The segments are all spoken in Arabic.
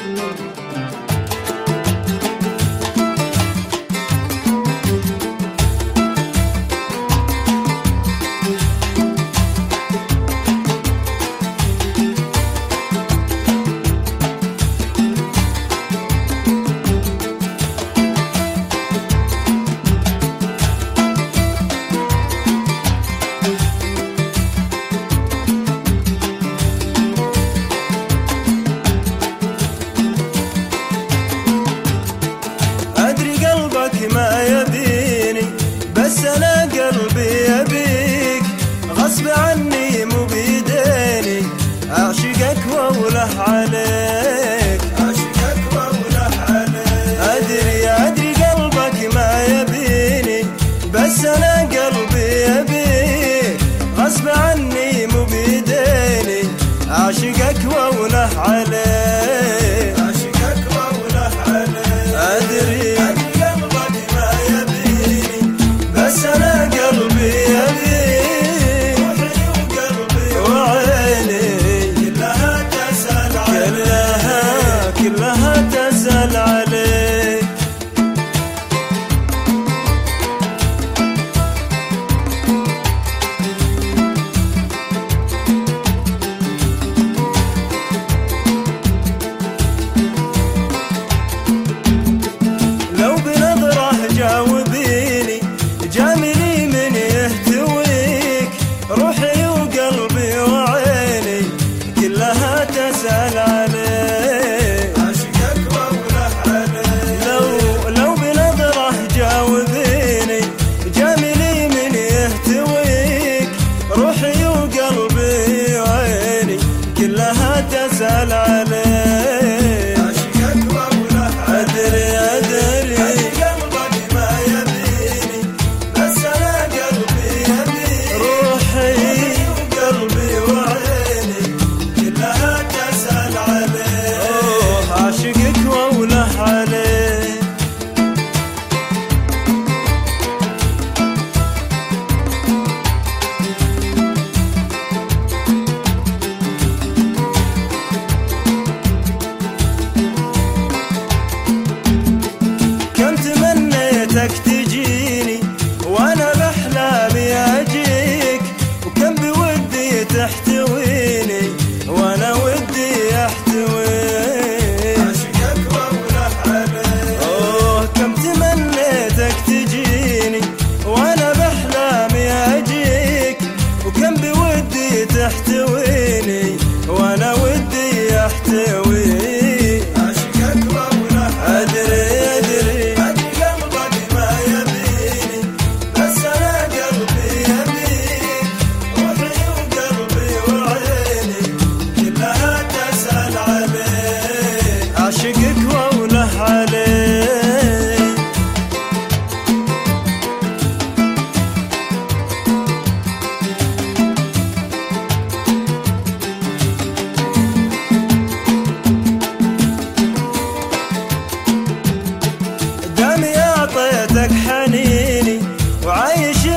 Música غيرك ما يبيني بس أنا قلبي يبيك. غصب عني مو بيديني. أعشقك وأوله عليك. أعشقك وأوله عليك. أدري أدري قلبك ما يبيني بس أنا قلبي يبيك. غصب عني مو بيديني. أعشقك وأوله عليك. little bit. have to.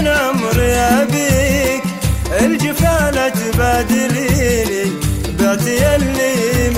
من عمري أبيك الجفا لا تبادليني بعتي اللي